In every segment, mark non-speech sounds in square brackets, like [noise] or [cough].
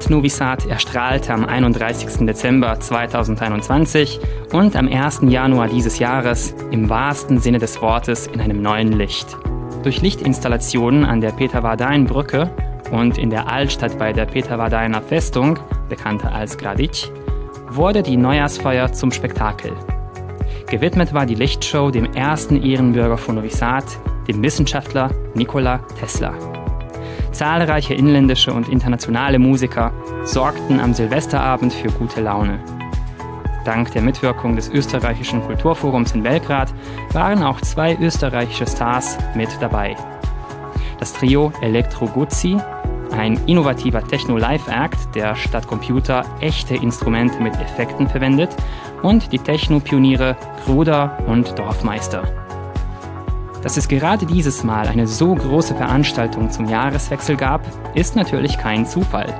Stadt Novi Sad erstrahlte am 31. Dezember 2021 und am 1. Januar dieses Jahres im wahrsten Sinne des Wortes in einem neuen Licht. Durch Lichtinstallationen an der Peterwardein-Brücke und in der Altstadt bei der Peterwardeiner Festung, bekannter als Gradic, wurde die Neujahrsfeier zum Spektakel. Gewidmet war die Lichtshow dem ersten Ehrenbürger von Novi Sad, dem Wissenschaftler Nikola Tesla. Zahlreiche inländische und internationale Musiker sorgten am Silvesterabend für gute Laune. Dank der Mitwirkung des österreichischen Kulturforums in Belgrad waren auch zwei österreichische Stars mit dabei. Das Trio Electro Guzzi, ein innovativer Techno-Live-Act, der statt Computer echte Instrumente mit Effekten verwendet, und die Techno-Pioniere Kruder und Dorfmeister. Dass es gerade dieses Mal eine so große Veranstaltung zum Jahreswechsel gab, ist natürlich kein Zufall.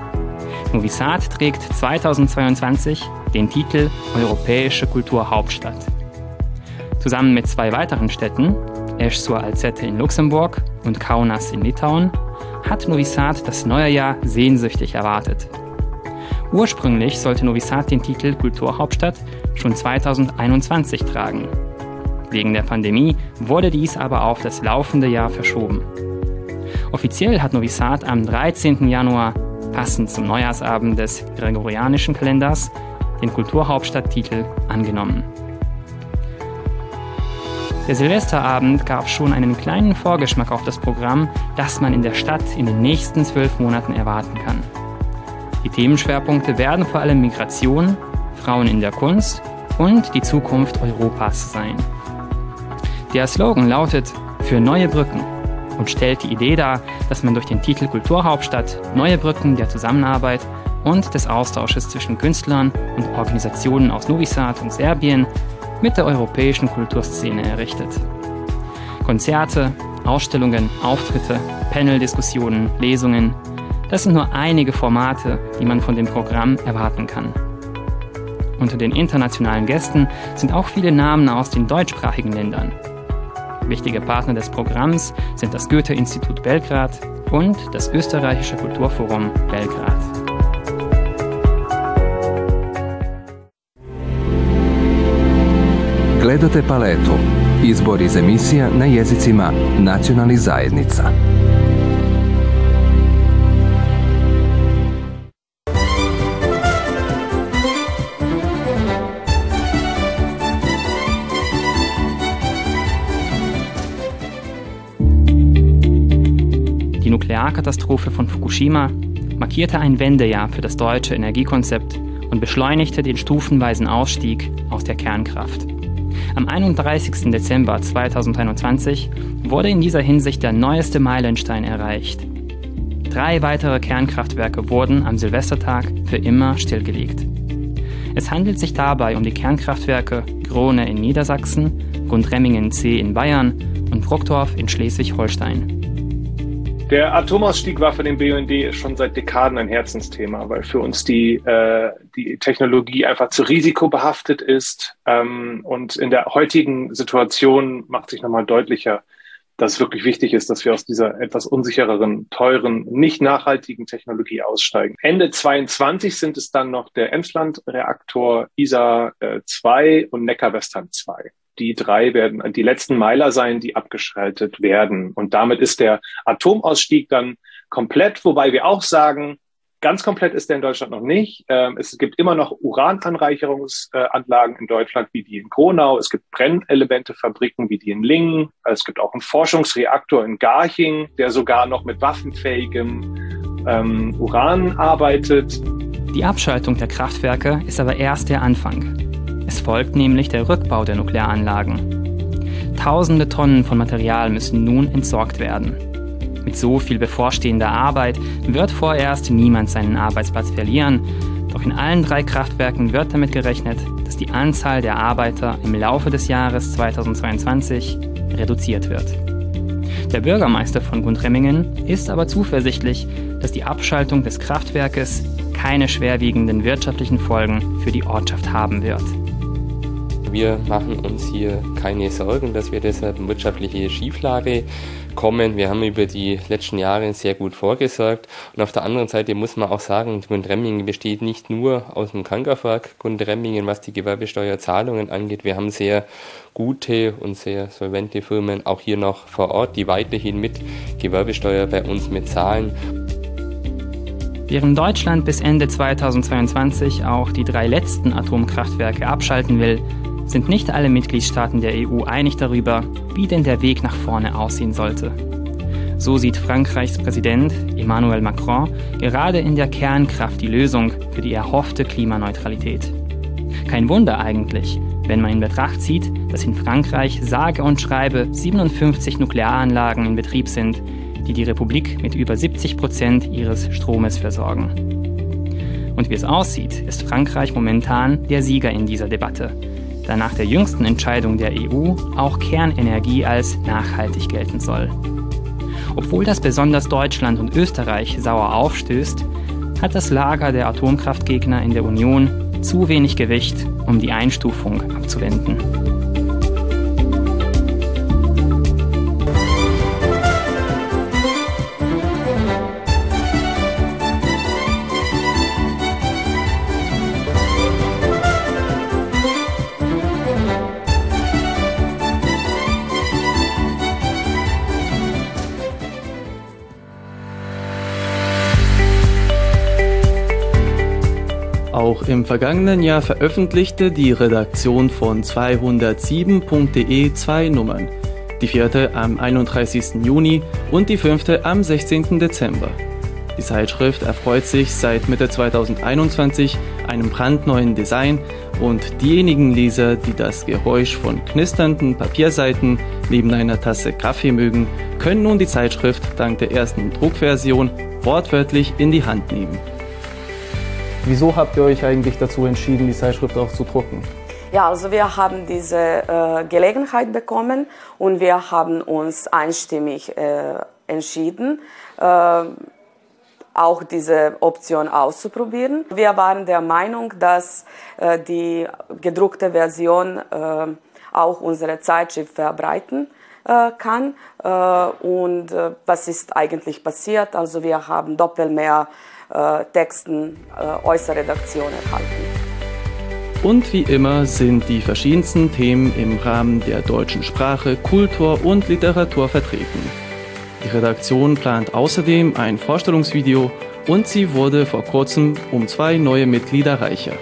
Novi Sad trägt 2022 den Titel Europäische Kulturhauptstadt. Zusammen mit zwei weiteren Städten, Esch sur Alzette in Luxemburg und Kaunas in Litauen, hat Novi Sad das neue Jahr sehnsüchtig erwartet. Ursprünglich sollte Novi Sad den Titel Kulturhauptstadt schon 2021 tragen. Wegen der Pandemie wurde dies aber auf das laufende Jahr verschoben. Offiziell hat Novi Sad am 13. Januar, passend zum Neujahrsabend des gregorianischen Kalenders, den Kulturhauptstadttitel angenommen. Der Silvesterabend gab schon einen kleinen Vorgeschmack auf das Programm, das man in der Stadt in den nächsten zwölf Monaten erwarten kann. Die Themenschwerpunkte werden vor allem Migration, Frauen in der Kunst und die Zukunft Europas sein. Der Slogan lautet Für neue Brücken und stellt die Idee dar, dass man durch den Titel Kulturhauptstadt neue Brücken der Zusammenarbeit und des Austausches zwischen Künstlern und Organisationen aus Novi Sad und Serbien mit der europäischen Kulturszene errichtet. Konzerte, Ausstellungen, Auftritte, Paneldiskussionen, Lesungen, das sind nur einige Formate, die man von dem Programm erwarten kann. Unter den internationalen Gästen sind auch viele Namen aus den deutschsprachigen Ländern, Wichtige Partner des Programms sind das Goethe-Institut Belgrad und das Österreichische Kulturforum Belgrad. Gledate paletu. Izbor iz emisija na jezicima nacionalnih zajednica. Nuklearkatastrophe von Fukushima markierte ein Wendejahr für das deutsche Energiekonzept und beschleunigte den stufenweisen Ausstieg aus der Kernkraft. Am 31. Dezember 2021 wurde in dieser Hinsicht der neueste Meilenstein erreicht. Drei weitere Kernkraftwerke wurden am Silvestertag für immer stillgelegt. Es handelt sich dabei um die Kernkraftwerke Krone in Niedersachsen, Gundremmingen C in Bayern und Bruckdorf in Schleswig-Holstein. Der Atomausstieg war für den BUND schon seit Dekaden ein Herzensthema, weil für uns die, äh, die Technologie einfach zu risikobehaftet ist. Ähm, und in der heutigen Situation macht sich nochmal deutlicher, dass es wirklich wichtig ist, dass wir aus dieser etwas unsichereren, teuren, nicht nachhaltigen Technologie aussteigen. Ende 22 sind es dann noch der Emsland-Reaktor ISA äh, 2 und Neckar-Western 2 die drei werden die letzten Meiler sein, die abgeschaltet werden. Und damit ist der Atomausstieg dann komplett, wobei wir auch sagen, ganz komplett ist der in Deutschland noch nicht. Ähm, es gibt immer noch Urananreicherungsanlagen in Deutschland, wie die in Kronau. Es gibt Brennelementefabriken, wie die in Lingen. Es gibt auch einen Forschungsreaktor in Garching, der sogar noch mit waffenfähigem ähm, Uran arbeitet. Die Abschaltung der Kraftwerke ist aber erst der Anfang. Es folgt nämlich der Rückbau der Nuklearanlagen. Tausende Tonnen von Material müssen nun entsorgt werden. Mit so viel bevorstehender Arbeit wird vorerst niemand seinen Arbeitsplatz verlieren, doch in allen drei Kraftwerken wird damit gerechnet, dass die Anzahl der Arbeiter im Laufe des Jahres 2022 reduziert wird. Der Bürgermeister von Gundremmingen ist aber zuversichtlich, dass die Abschaltung des Kraftwerkes keine schwerwiegenden wirtschaftlichen Folgen für die Ortschaft haben wird. Wir machen uns hier keine Sorgen, dass wir deshalb in wirtschaftliche Schieflage kommen. Wir haben über die letzten Jahre sehr gut vorgesorgt. Und auf der anderen Seite muss man auch sagen, Gundremmingen besteht nicht nur aus dem Kankerwerk Gundremmingen, was die Gewerbesteuerzahlungen angeht. Wir haben sehr gute und sehr solvente Firmen auch hier noch vor Ort, die weiterhin mit Gewerbesteuer bei uns mitzahlen. Während Deutschland bis Ende 2022 auch die drei letzten Atomkraftwerke abschalten will, sind nicht alle Mitgliedstaaten der EU einig darüber, wie denn der Weg nach vorne aussehen sollte. So sieht Frankreichs Präsident Emmanuel Macron gerade in der Kernkraft die Lösung für die erhoffte Klimaneutralität. Kein Wunder eigentlich, wenn man in Betracht zieht, dass in Frankreich sage und schreibe 57 Nuklearanlagen in Betrieb sind, die die Republik mit über 70 Prozent ihres Stromes versorgen. Und wie es aussieht, ist Frankreich momentan der Sieger in dieser Debatte, da nach der jüngsten Entscheidung der EU auch Kernenergie als nachhaltig gelten soll. Obwohl das besonders Deutschland und Österreich sauer aufstößt, hat das Lager der Atomkraftgegner in der Union zu wenig Gewicht, um die Einstufung abzuwenden. Im vergangenen Jahr veröffentlichte die Redaktion von 207.de zwei Nummern. Die vierte am 31. Juni und die fünfte am 16. Dezember. Die Zeitschrift erfreut sich seit Mitte 2021 einem brandneuen Design und diejenigen Leser, die das Geräusch von knisternden Papierseiten neben einer Tasse Kaffee mögen, können nun die Zeitschrift dank der ersten Druckversion wortwörtlich in die Hand nehmen. Wieso habt ihr euch eigentlich dazu entschieden, die Zeitschrift auch zu drucken? Ja, also wir haben diese äh, Gelegenheit bekommen und wir haben uns einstimmig äh, entschieden, äh, auch diese Option auszuprobieren. Wir waren der Meinung, dass äh, die gedruckte Version äh, auch unsere Zeitschrift verbreiten äh, kann. und was ist eigentlich passiert? Also wir haben doppelt mehr äh, Texten äh, äußere Redaktion erhalten. Und wie immer sind die verschiedensten Themen im Rahmen der deutschen Sprache, Kultur und Literatur vertreten. Die Redaktion plant außerdem ein Vorstellungsvideo und sie wurde vor kurzem um zwei neue Mitglieder reicher.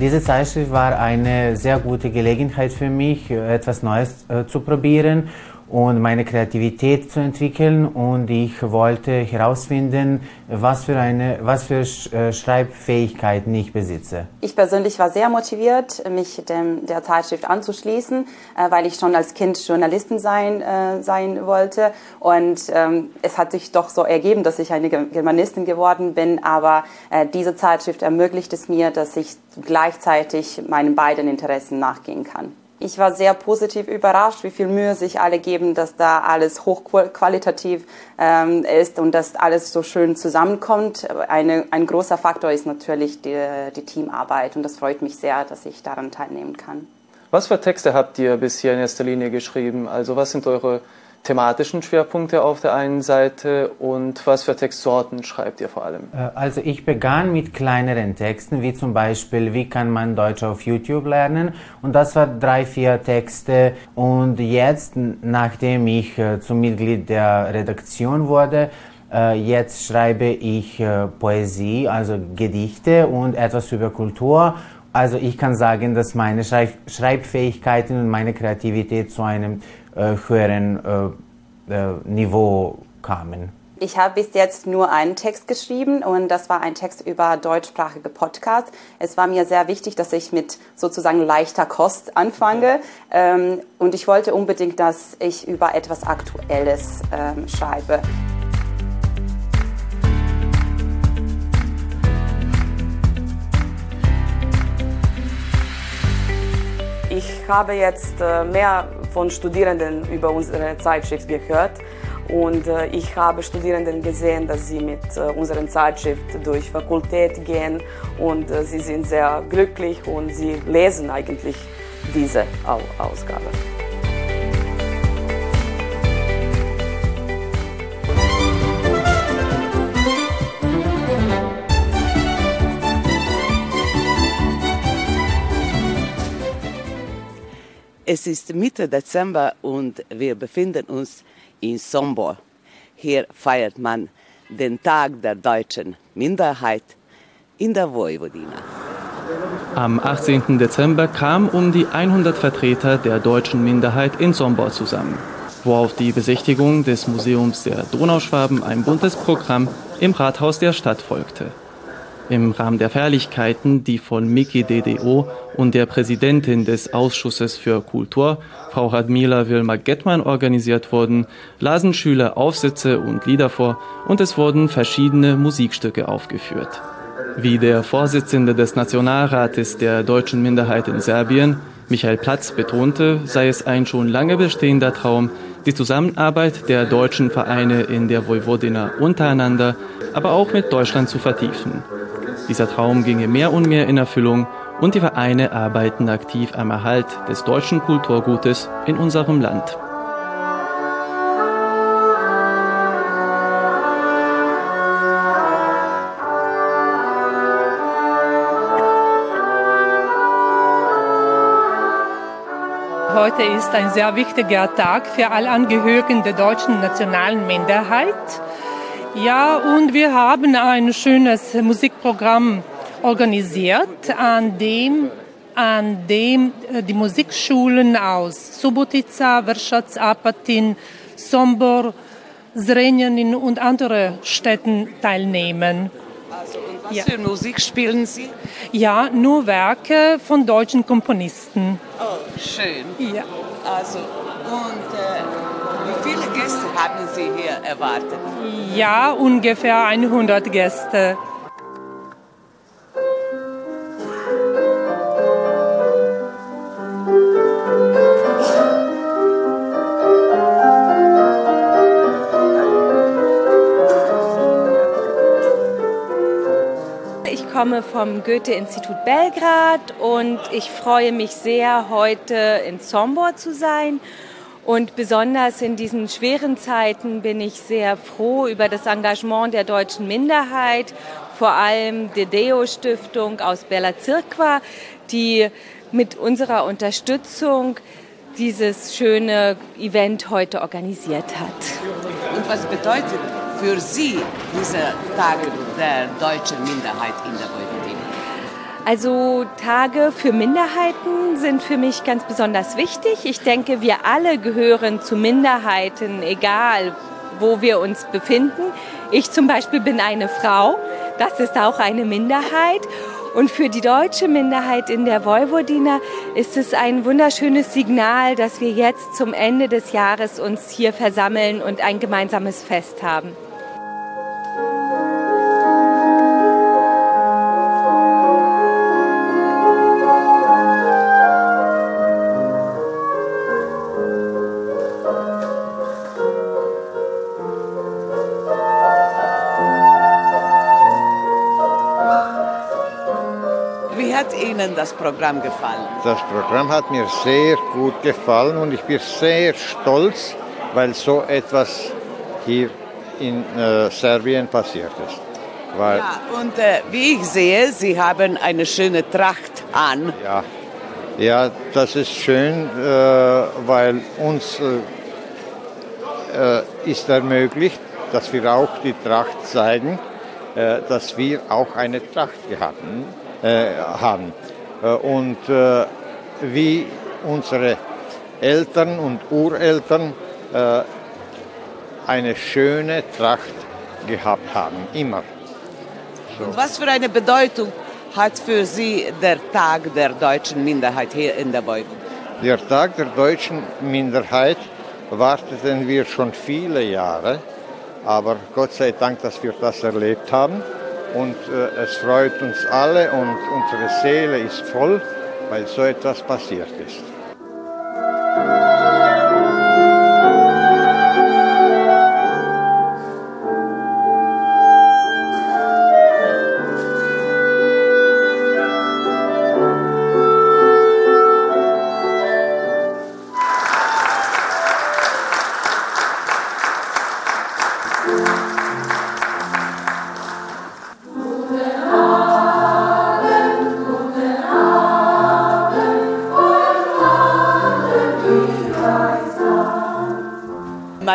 Diese Zeitschrift war eine sehr gute Gelegenheit für mich, etwas Neues äh, zu probieren und meine Kreativität zu entwickeln und ich wollte herausfinden, was für eine, was für äh, Schreibfähigkeiten ich besitze. Ich persönlich war sehr motiviert, mich dem, der Zeitschrift anzuschließen, äh, weil ich schon als Kind Journalistin sein, äh, sein wollte und ähm, es hat sich doch so ergeben, dass ich eine Germanistin geworden bin, aber äh, diese Zeitschrift ermöglicht es mir, dass ich gleichzeitig meinen beiden Interessen nachgehen kann. Ich war sehr positiv überrascht, wie viel Mühe sich alle geben, dass da alles hochqualitativ ähm, ist und dass alles so schön zusammenkommt. Eine, ein großer Faktor ist natürlich die, die Teamarbeit und das freut mich sehr, dass ich daran teilnehmen kann. Was für Texte habt ihr bisher in erster Linie geschrieben? Also was sind eure thematischen Schwerpunkte auf der einen Seite und was für Textsorten schreibt ihr vor allem? Äh, also ich begann mit kleineren Texten, wie zum Beispiel, wie kann man Deutsch auf YouTube lernen? Und das war drei, vier Texte. Und jetzt, nachdem ich äh, zum Mitglied der Redaktion wurde, äh, jetzt schreibe ich Poesie, also Gedichte und etwas über Kultur. Also ich kann sagen, dass meine Schreibfähigkeiten und meine Kreativität zu einem höheren äh, äh, Niveau kamen. Ich habe bis jetzt nur einen Text geschrieben und das war ein Text über deutschsprachige Podcasts. Es war mir sehr wichtig, dass ich mit sozusagen leichter Kost anfange ähm, und ich wollte unbedingt, dass ich über etwas Aktuelles ähm, schreibe. Ich habe jetzt mehr von Studierenden über unsere Zeitschrift gehört Und äh, ich habe Studierenden gesehen, dass sie mit äh, unserer Zeitschrift durch Fakultät gehen und äh, sie sind sehr glücklich und sie lesen eigentlich diese Ausgabe. Es ist Mitte Dezember und wir befinden uns in Sombor. Hier feiert man den Tag der deutschen Minderheit in der Vojvodina. Am 18. Dezember kamen um die 100 Vertreter der deutschen Minderheit in Sombor zusammen, worauf die Besichtigung des Museums der Donauschwaben ein buntes Programm im Rathaus der Stadt folgte. Im Rahmen der Feierlichkeiten, die von Miki DDO und der Präsidentin des Ausschusses für Kultur, Frau Radmila Wilma Gettmann, organisiert wurden, lasen Schüler Aufsätze und Lieder vor und es wurden verschiedene Musikstücke aufgeführt. Wie der Vorsitzende des Nationalrates der deutschen Minderheit in Serbien, Michael Platz, betonte, sei es ein schon lange bestehender Traum, die Zusammenarbeit der deutschen Vereine in der Vojvodina untereinander, aber auch mit Deutschland zu vertiefen. Dieser Traum ginge mehr und mehr in Erfüllung und die Vereine arbeiten aktiv am Erhalt des deutschen Kulturgutes in unserem Land. Heute ist ein sehr wichtiger Tag für alle Angehörigen der deutschen nationalen Minderheit. Ja, und wir haben ein schönes Musikprogramm organisiert, an dem, an dem äh, die Musikschulen aus Subotica, Vršac, Apatin, Sombor, Zrenjanin und andere Städten teilnehmen. Also, und was ja. für Musik spielen Sie? Ja, nur Werke von deutschen Komponisten. Oh, schön. Ja. Also, Gäste haben Sie hier erwartet? Ja, ungefähr 100 Gäste. Ich komme vom Goethe-Institut Belgrad und ich freue mich sehr, heute in Sombor zu sein und besonders in diesen schweren Zeiten bin ich sehr froh über das Engagement der deutschen Minderheit, vor allem der Deo-Stiftung aus Bella Cirqua, die mit unserer Unterstützung dieses schöne Event heute organisiert hat. Und was bedeutet für Sie dieser Tag der deutschen Minderheit in der Vojvodina? Also Tage für Minderheiten sind für mich ganz besonders wichtig. Ich denke, wir alle gehören zu Minderheiten, egal wo wir uns befinden. Ich zum Beispiel bin eine Frau, das ist auch eine Minderheit. Und für die deutsche Minderheit in der Vojvodina ist es ein wunderschönes Signal, dass wir jetzt zum Ende des Jahres uns hier versammeln und ein gemeinsames Fest haben. Ihnen das Programm gefallen? Das Programm hat mir sehr gut gefallen und ich bin sehr stolz, weil so etwas hier in äh, Serbien passiert ist. Weil ja, und äh, wie ich sehe, Sie haben eine schöne Tracht an. Ja, ja das ist schön, äh, weil uns äh, äh, ist ermöglicht, dass wir auch die Tracht zeigen, äh, dass wir auch eine Tracht gehabt haben. Äh, und äh, wie unsere Eltern und Ureltern äh, eine schöne Tracht gehabt haben, immer. So. Und was für eine Bedeutung hat für Sie der Tag der deutschen Minderheit hier in der Beugung? Der Tag der deutschen Minderheit warteten wir schon viele Jahre, aber Gott sei Dank, dass wir das erlebt haben und äh, es freut uns alle und unsere Seele ist voll, weil so etwas passiert ist.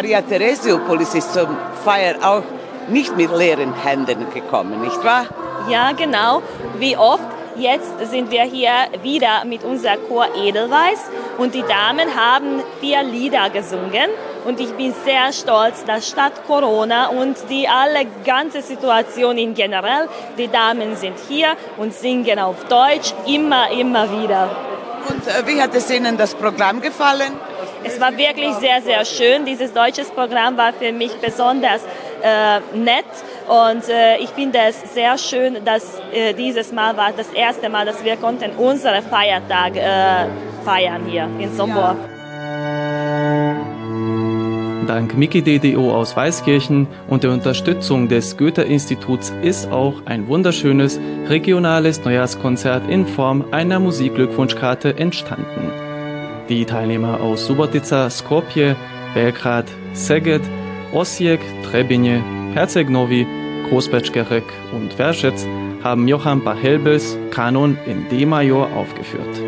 Maria Theresiopolis ist zum Feier auch nicht mit leeren Händen gekommen, nicht wahr? Ja, genau. Wie oft Jetzt sind wir hier wieder mit unserer Chor Edelweiß und die Damen haben vier Lieder gesungen und ich bin sehr stolz, dass statt Corona und die alle ganze Situation in generell, die Damen sind hier und singen auf Deutsch immer, immer wieder. Und äh, wie hat es Ihnen das Programm gefallen? Es war wirklich sehr, sehr schön. Dieses deutsche Programm war für mich besonders äh, nett und äh, ich finde es sehr schön, dass äh, dieses Mal war das erste Mal, dass wir konnten unseren Feiertag äh, feiern hier in Sombor. Dank Miki DDO aus Weißkirchen und der Unterstützung des Goethe-Instituts ist auch ein wunderschönes regionales Neujahrskonzert in Form einer Musikglückwunschkarte entstanden. Die Teilnehmer aus Subotica, Skopje, Belgrad, Szeged, Osijek, Trebinje, Herzeg Novi, Großbetschgerek und Verschetz haben Johann Bachelbels Kanon in D-Major aufgeführt.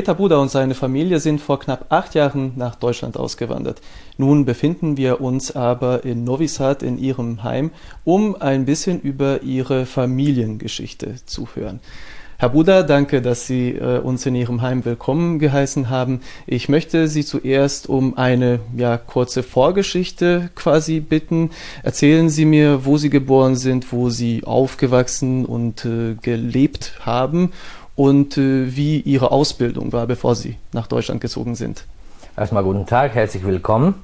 Peter Buda und seine Familie sind vor knapp acht Jahren nach Deutschland ausgewandert. Nun befinden wir uns aber in Novi Sad in ihrem Heim, um ein bisschen über ihre Familiengeschichte zu hören. Herr Buda, danke, dass Sie äh, uns in Ihrem Heim willkommen geheißen haben. Ich möchte Sie zuerst um eine ja, kurze Vorgeschichte quasi bitten. Erzählen Sie mir, wo Sie geboren sind, wo Sie aufgewachsen und äh, gelebt haben und äh, wie Ihre Ausbildung war, bevor Sie nach Deutschland gezogen sind. Erstmal guten Tag, herzlich willkommen.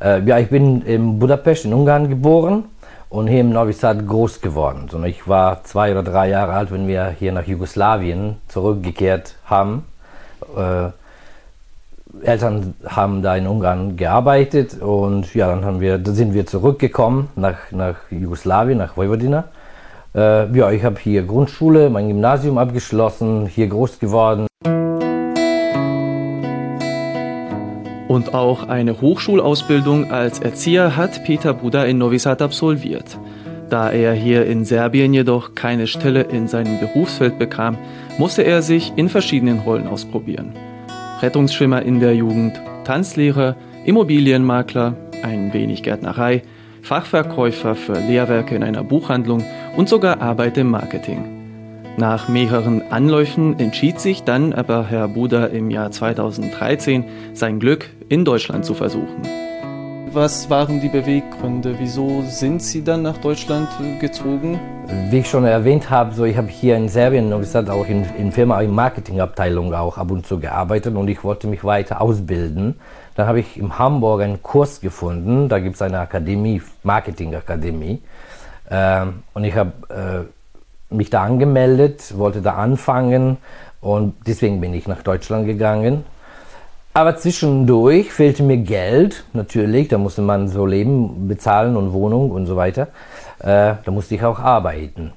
Äh, ja, ich bin in Budapest in Ungarn geboren und hier im Novi Sad groß geworden. So, ich war zwei oder drei Jahre alt, wenn wir hier nach Jugoslawien zurückgekehrt haben. Äh, Eltern haben da in Ungarn gearbeitet und ja, dann wir, dann sind wir zurückgekommen nach, nach Jugoslawien, nach Vojvodina äh, ja, ich habe hier Grundschule, mein Gymnasium abgeschlossen, hier groß geworden. Und auch eine Hochschulausbildung als Erzieher hat Peter Buda in Novi Sad absolviert. Da er hier in Serbien jedoch keine Stelle in seinem Berufsfeld bekam, musste er sich in verschiedenen Rollen ausprobieren. Rettungsschwimmer in der Jugend, Tanzlehrer, Immobilienmakler, ein wenig Gärtnerei, Fachverkäufer für Lehrwerke in einer Buchhandlung und sogar Arbeit im Marketing. Nach mehreren Anläufen entschied sich dann aber Herr Buda im Jahr 2013, sein Glück in Deutschland zu versuchen. Was waren die Beweggründe? Wieso sind Sie dann nach Deutschland gezogen? Wie ich schon erwähnt habe, so ich habe hier in Serbien und auch in, in Firma in Marketingabteilung auch ab und zu gearbeitet und ich wollte mich weiter ausbilden. Dann habe ich in Hamburg einen Kurs gefunden, da gibt es eine Akademie, Marketingakademie. Ähm, und ich habe äh, mich da angemeldet, wollte da anfangen und deswegen bin ich nach Deutschland gegangen. Aber zwischendurch fehlte mir Geld, natürlich, da musste man so leben, bezahlen und Wohnung und so weiter. Äh, da musste ich auch arbeiten.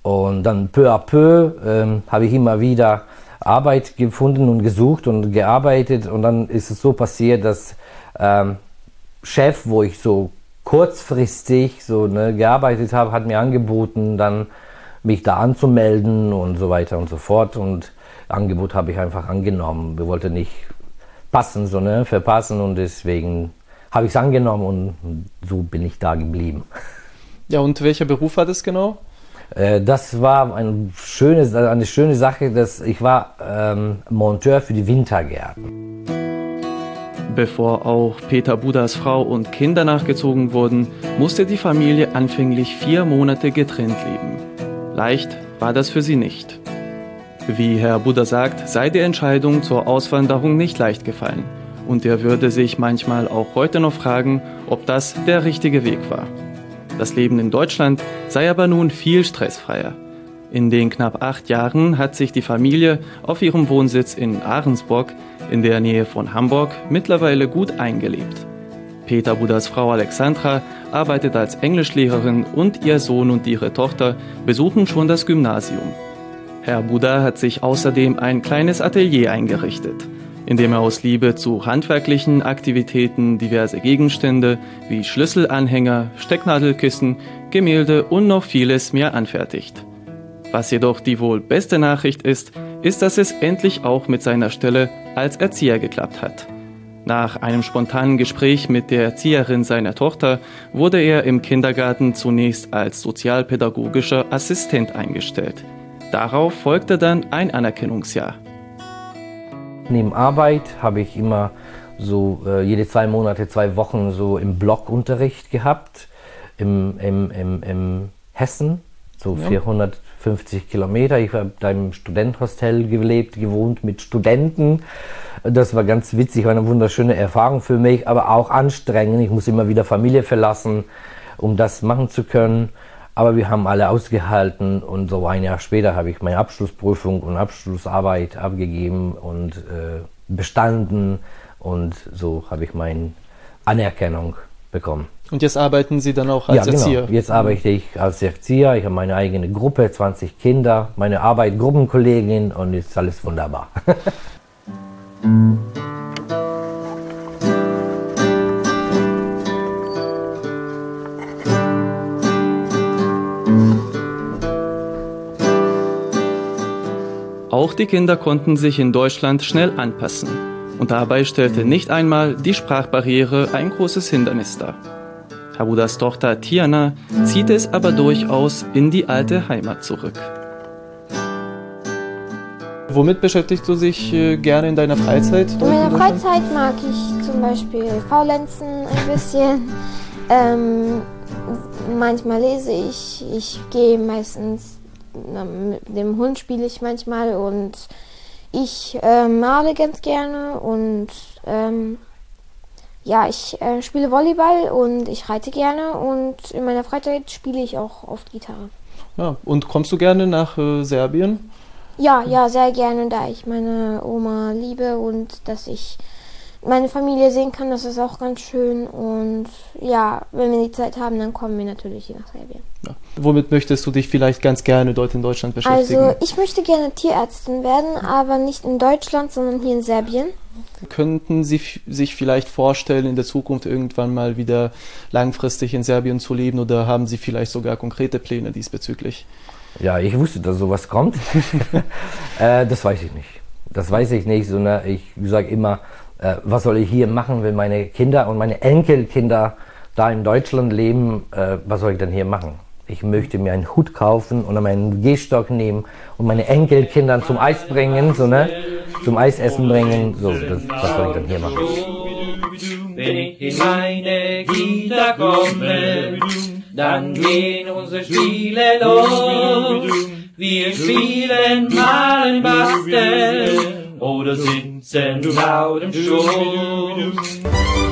Und dann peu à peu ähm, habe ich immer wieder Arbeit gefunden und gesucht und gearbeitet und dann ist es so passiert, dass ähm, Chef, wo ich so kurzfristig so ne, gearbeitet habe, hat mir angeboten, dann mich da anzumelden und so weiter und so fort und Angebot habe ich einfach angenommen. Wir wollten nicht passen, so ne, verpassen und deswegen habe ich es angenommen und so bin ich da geblieben. Ja, und welcher Beruf war das genau? Äh, das war ein schönes, eine schöne Sache, dass ich war ähm, Monteur für die Wintergärten. Bevor auch Peter Budas Frau und Kinder nachgezogen wurden, musste die Familie anfänglich vier Monate getrennt leben. Leicht war das für sie nicht. Wie Herr Buddha sagt, sei die Entscheidung zur Auswanderung nicht leicht gefallen. Und er würde sich manchmal auch heute noch fragen, ob das der richtige Weg war. Das Leben in Deutschland sei aber nun viel stressfreier. In den knapp acht Jahren hat sich die Familie auf ihrem Wohnsitz in Ahrensburg in der Nähe von Hamburg mittlerweile gut eingelebt. Peter Buddhas Frau Alexandra arbeitet als Englischlehrerin und ihr Sohn und ihre Tochter besuchen schon das Gymnasium. Herr Buddha hat sich außerdem ein kleines Atelier eingerichtet, in dem er aus Liebe zu handwerklichen Aktivitäten diverse Gegenstände wie Schlüsselanhänger, Stecknadelkissen, Gemälde und noch vieles mehr anfertigt. Was jedoch die wohl beste Nachricht ist, ist, dass es endlich auch mit seiner Stelle als Erzieher geklappt hat. Nach einem spontanen Gespräch mit der Erzieherin seiner Tochter wurde er im Kindergarten zunächst als sozialpädagogischer Assistent eingestellt. Darauf folgte dann ein Anerkennungsjahr. Neben Arbeit habe ich immer so äh, jede zwei Monate, zwei Wochen so im Blockunterricht gehabt, im, im, im, im Hessen, so ja. 450 Kilometer. Ich habe da im Studentenhostel gelebt, gewohnt mit Studenten. Das war ganz witzig, war eine wunderschöne Erfahrung für mich, aber auch anstrengend. Ich muss immer wieder Familie verlassen, um das machen zu können. Aber wir haben alle ausgehalten und so ein Jahr später habe ich meine Abschlussprüfung und Abschlussarbeit abgegeben und äh, bestanden und so habe ich meine Anerkennung bekommen. Und jetzt arbeiten Sie dann auch als ja, Erzieher? Genau. Jetzt arbeite ich als Erzieher. Ich habe meine eigene Gruppe, 20 Kinder, meine Arbeit, Gruppenkollegin und ist alles wunderbar. [laughs] Auch die Kinder konnten sich in Deutschland schnell anpassen. Und dabei stellte nicht einmal die Sprachbarriere ein großes Hindernis dar. Habudas Tochter Tiana zieht es aber durchaus in die alte Heimat zurück. Womit beschäftigst du dich äh, gerne in deiner Freizeit? In meiner Freizeit mag ich zum Beispiel faulenzen ein bisschen. Ähm, manchmal lese ich. Ich gehe meistens mit dem Hund spiele ich manchmal und ich äh, male ganz gerne und ähm, ja, ich äh, spiele Volleyball und ich reite gerne und in meiner Freizeit spiele ich auch oft Gitarre. Ja, und kommst du gerne nach äh, Serbien? Ja, ja, sehr gerne, da ich meine Oma liebe und dass ich meine Familie sehen kann, das ist auch ganz schön. Und ja, wenn wir die Zeit haben, dann kommen wir natürlich hier nach Serbien. Ja. Womit möchtest du dich vielleicht ganz gerne dort in Deutschland beschäftigen? Also ich möchte gerne Tierärztin werden, aber nicht in Deutschland, sondern hier in Serbien. Könnten Sie sich vielleicht vorstellen, in der Zukunft irgendwann mal wieder langfristig in Serbien zu leben oder haben Sie vielleicht sogar konkrete Pläne diesbezüglich? Ja, ich wusste, dass sowas kommt. [laughs] äh, das weiß ich nicht. Das weiß ich nicht, sondern ich sage immer, äh, was soll ich hier machen, wenn meine Kinder und meine Enkelkinder da in Deutschland leben, äh, was soll ich denn hier machen? Ich möchte mir einen Hut kaufen und meinen Gehstock nehmen und meine Enkelkinder zum Eis bringen, so, ne? zum Eisessen bringen. So, das, was soll ich dann hier machen? Wenn ich in meine Kita komme, dann gehen unsere Spiele los. Wir spielen, malen, basteln oder send them out, I'm sure.